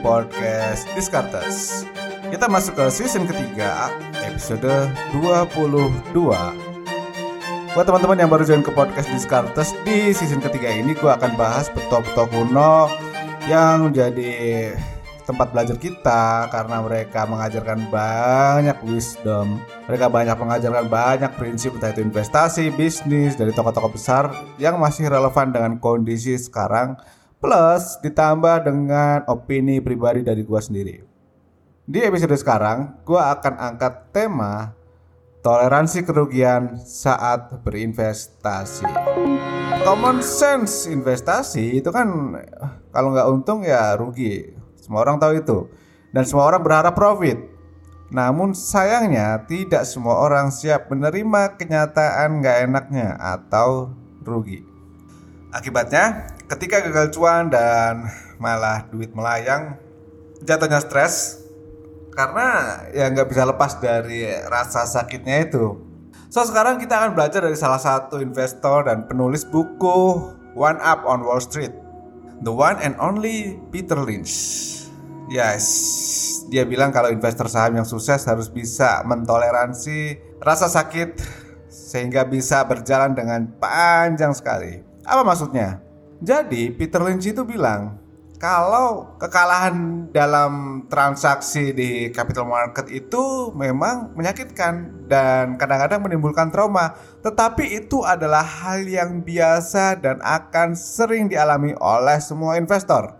podcast Discartes. Kita masuk ke season ketiga, episode 22. Buat teman-teman yang baru join ke podcast Discartes, di season ketiga ini gue akan bahas petok-petok kuno yang menjadi tempat belajar kita karena mereka mengajarkan banyak wisdom. Mereka banyak mengajarkan banyak prinsip entah itu investasi, bisnis dari tokoh-tokoh besar yang masih relevan dengan kondisi sekarang plus ditambah dengan opini pribadi dari gua sendiri. Di episode sekarang, gua akan angkat tema toleransi kerugian saat berinvestasi. Common sense investasi itu kan kalau nggak untung ya rugi semua orang tahu itu. Dan semua orang berharap profit. Namun sayangnya tidak semua orang siap menerima kenyataan nggak enaknya atau rugi. Akibatnya, ketika gagal cuan dan malah duit melayang, jatuhnya stres karena ya nggak bisa lepas dari rasa sakitnya itu. So sekarang kita akan belajar dari salah satu investor dan penulis buku One Up on Wall Street, the one and only Peter Lynch. Yes, dia bilang kalau investor saham yang sukses harus bisa mentoleransi rasa sakit sehingga bisa berjalan dengan panjang sekali. Apa maksudnya? Jadi Peter Lynch itu bilang kalau kekalahan dalam transaksi di capital market itu memang menyakitkan dan kadang-kadang menimbulkan trauma, tetapi itu adalah hal yang biasa dan akan sering dialami oleh semua investor.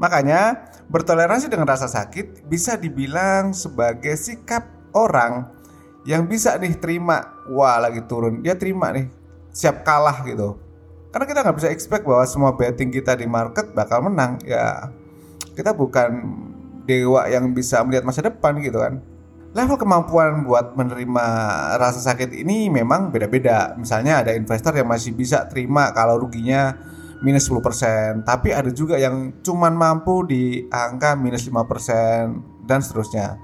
Makanya, bertoleransi dengan rasa sakit bisa dibilang sebagai sikap orang yang bisa nih terima, wah lagi turun, dia terima nih, siap kalah gitu. Karena kita nggak bisa expect bahwa semua betting kita di market bakal menang, ya kita bukan dewa yang bisa melihat masa depan gitu kan. Level kemampuan buat menerima rasa sakit ini memang beda-beda. Misalnya ada investor yang masih bisa terima kalau ruginya minus 10% Tapi ada juga yang cuman mampu di angka minus 5% dan seterusnya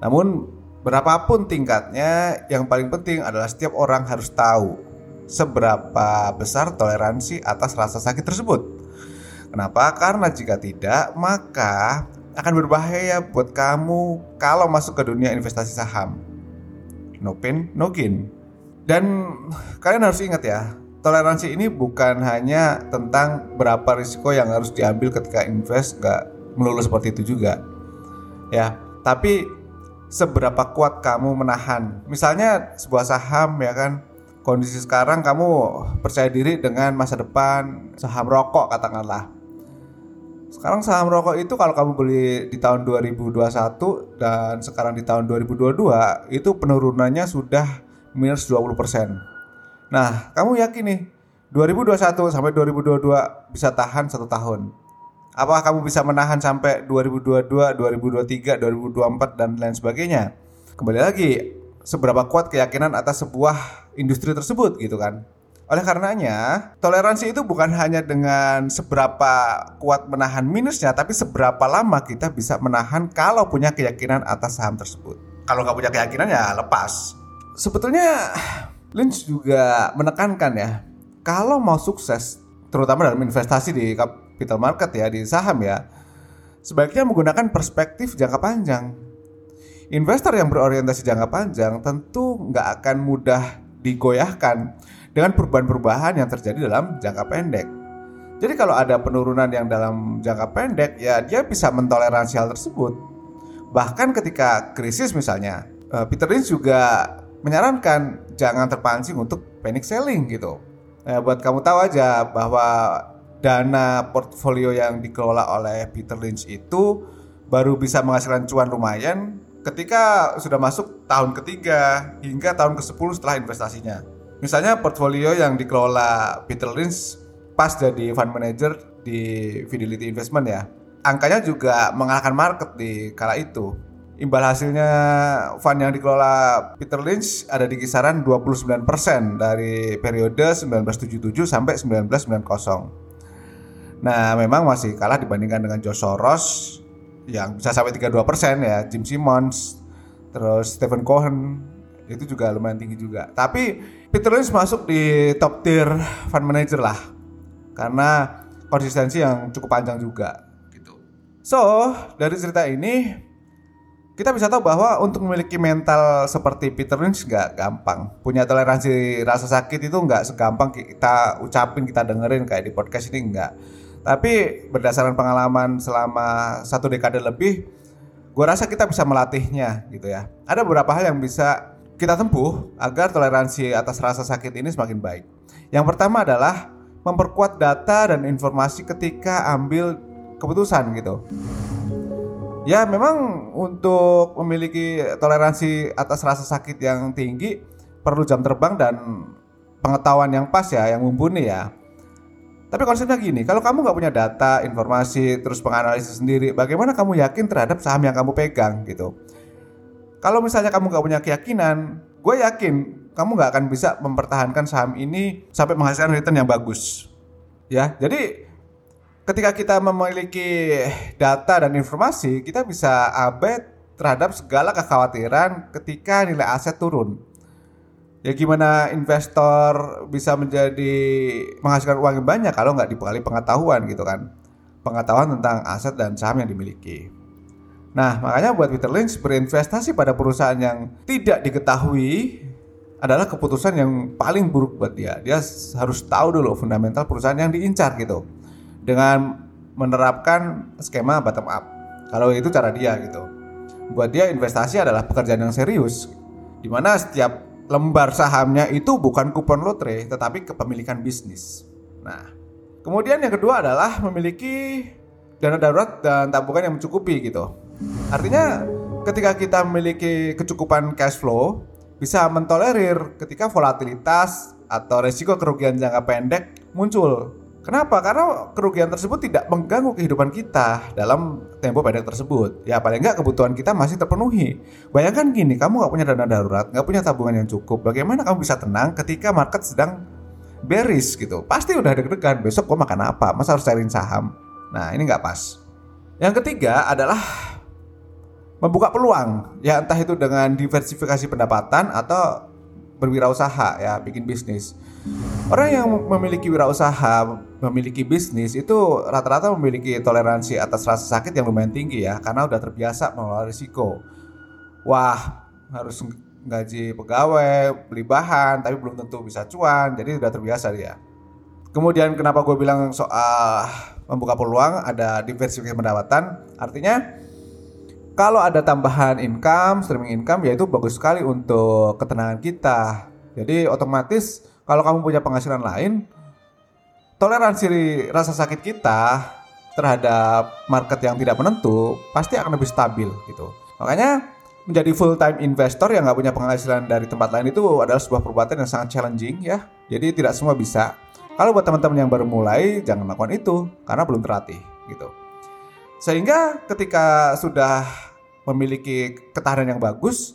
Namun berapapun tingkatnya yang paling penting adalah setiap orang harus tahu Seberapa besar toleransi atas rasa sakit tersebut? Kenapa? Karena jika tidak maka akan berbahaya buat kamu kalau masuk ke dunia investasi saham. No pain, no gain. Dan kalian harus ingat ya toleransi ini bukan hanya tentang berapa risiko yang harus diambil ketika invest nggak melulu seperti itu juga. Ya tapi seberapa kuat kamu menahan. Misalnya sebuah saham ya kan kondisi sekarang kamu percaya diri dengan masa depan saham rokok katakanlah sekarang saham rokok itu kalau kamu beli di tahun 2021 dan sekarang di tahun 2022 itu penurunannya sudah minus 20% Nah, kamu yakin nih 2021 sampai 2022 bisa tahan satu tahun? Apakah kamu bisa menahan sampai 2022, 2023, 2024 dan lain sebagainya? Kembali lagi, seberapa kuat keyakinan atas sebuah industri tersebut gitu kan? Oleh karenanya, toleransi itu bukan hanya dengan seberapa kuat menahan minusnya, tapi seberapa lama kita bisa menahan kalau punya keyakinan atas saham tersebut. Kalau nggak punya keyakinan ya lepas. Sebetulnya Lynch juga menekankan ya, kalau mau sukses, terutama dalam investasi di capital market ya, di saham ya, sebaiknya menggunakan perspektif jangka panjang. Investor yang berorientasi jangka panjang tentu nggak akan mudah digoyahkan dengan perubahan-perubahan yang terjadi dalam jangka pendek. Jadi kalau ada penurunan yang dalam jangka pendek, ya dia bisa mentoleransi hal tersebut. Bahkan ketika krisis misalnya, eh, Peter Lynch juga menyarankan jangan terpancing untuk panic selling gitu. Nah, buat kamu tahu aja bahwa dana portfolio yang dikelola oleh Peter Lynch itu baru bisa menghasilkan cuan lumayan ketika sudah masuk tahun ketiga hingga tahun ke-10 setelah investasinya. Misalnya portfolio yang dikelola Peter Lynch pas jadi fund manager di Fidelity Investment ya. Angkanya juga mengalahkan market di kala itu imbal hasilnya fund yang dikelola Peter Lynch ada di kisaran 29% dari periode 1977 sampai 1990. Nah, memang masih kalah dibandingkan dengan George Soros yang bisa sampai 32% ya, Jim Simmons, terus Stephen Cohen itu juga lumayan tinggi juga. Tapi Peter Lynch masuk di top tier fund manager lah. Karena konsistensi yang cukup panjang juga So, dari cerita ini kita bisa tahu bahwa untuk memiliki mental seperti Peter Lynch nggak gampang. Punya toleransi rasa sakit itu nggak segampang kita ucapin, kita dengerin kayak di podcast ini nggak. Tapi berdasarkan pengalaman selama satu dekade lebih, gue rasa kita bisa melatihnya gitu ya. Ada beberapa hal yang bisa kita tempuh agar toleransi atas rasa sakit ini semakin baik. Yang pertama adalah memperkuat data dan informasi ketika ambil keputusan gitu. Ya memang untuk memiliki toleransi atas rasa sakit yang tinggi perlu jam terbang dan pengetahuan yang pas ya, yang mumpuni ya. Tapi konsepnya gini, kalau kamu nggak punya data, informasi, terus penganalisis sendiri, bagaimana kamu yakin terhadap saham yang kamu pegang gitu? Kalau misalnya kamu nggak punya keyakinan, gue yakin kamu nggak akan bisa mempertahankan saham ini sampai menghasilkan return yang bagus. Ya, jadi ketika kita memiliki data dan informasi, kita bisa abai terhadap segala kekhawatiran ketika nilai aset turun. Ya gimana investor bisa menjadi menghasilkan uang yang banyak kalau nggak dibekali pengetahuan gitu kan. Pengetahuan tentang aset dan saham yang dimiliki. Nah, makanya buat Peter Lynch berinvestasi pada perusahaan yang tidak diketahui adalah keputusan yang paling buruk buat dia. Dia harus tahu dulu fundamental perusahaan yang diincar gitu dengan menerapkan skema bottom up. Kalau itu cara dia gitu. Buat dia investasi adalah pekerjaan yang serius di mana setiap lembar sahamnya itu bukan kupon lotre tetapi kepemilikan bisnis. Nah, kemudian yang kedua adalah memiliki dana darurat dan tabungan yang mencukupi gitu. Artinya ketika kita memiliki kecukupan cash flow bisa mentolerir ketika volatilitas atau resiko kerugian jangka pendek muncul Kenapa? Karena kerugian tersebut tidak mengganggu kehidupan kita dalam tempo pendek tersebut. Ya paling nggak kebutuhan kita masih terpenuhi. Bayangkan gini, kamu nggak punya dana darurat, nggak punya tabungan yang cukup. Bagaimana kamu bisa tenang ketika market sedang bearish gitu? Pasti udah deg-degan. Besok gua makan apa? Masa harus cariin saham? Nah ini nggak pas. Yang ketiga adalah membuka peluang. Ya entah itu dengan diversifikasi pendapatan atau berwirausaha ya, bikin bisnis. Orang yang memiliki wirausaha, memiliki bisnis itu rata-rata memiliki toleransi atas rasa sakit yang lumayan tinggi ya, karena udah terbiasa mengelola risiko. Wah, harus gaji pegawai, beli bahan, tapi belum tentu bisa cuan, jadi udah terbiasa dia. Kemudian kenapa gue bilang soal membuka peluang, ada diversifikasi pendapatan, artinya kalau ada tambahan income, streaming income, yaitu bagus sekali untuk ketenangan kita. Jadi otomatis kalau kamu punya penghasilan lain, toleransi rasa sakit kita terhadap market yang tidak menentu pasti akan lebih stabil gitu. Makanya menjadi full time investor yang nggak punya penghasilan dari tempat lain itu adalah sebuah perbuatan yang sangat challenging ya. Jadi tidak semua bisa. Kalau buat teman-teman yang baru mulai jangan lakukan itu karena belum terlatih gitu. Sehingga ketika sudah memiliki ketahanan yang bagus,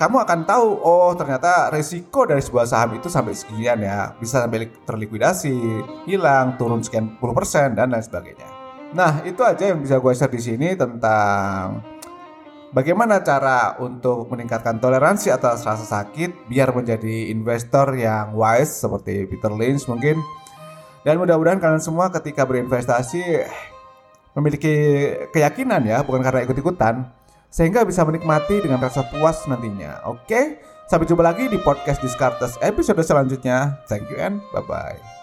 kamu akan tahu oh ternyata resiko dari sebuah saham itu sampai sekian ya. Bisa sampai terlikuidasi hilang turun sekian puluh persen dan lain sebagainya. Nah itu aja yang bisa gue share di sini tentang bagaimana cara untuk meningkatkan toleransi atas rasa sakit biar menjadi investor yang wise seperti Peter Lynch mungkin. Dan mudah-mudahan kalian semua ketika berinvestasi memiliki keyakinan ya bukan karena ikut-ikutan sehingga bisa menikmati dengan rasa puas nantinya. Oke, sampai jumpa lagi di podcast Discartes episode selanjutnya. Thank you and bye bye.